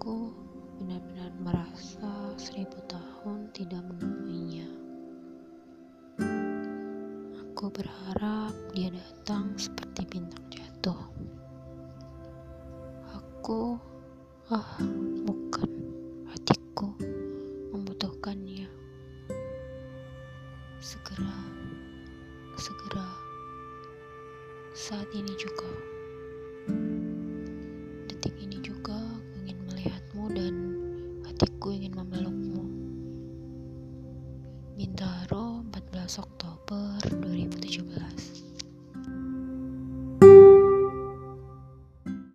Aku benar-benar merasa seribu tahun tidak menemuinya. Aku berharap dia datang seperti bintang jatuh. Aku, ah, bukan hatiku membutuhkannya. Segera, segera, saat ini juga. detikku ingin memelukmu. Bintaro 14 Oktober 2017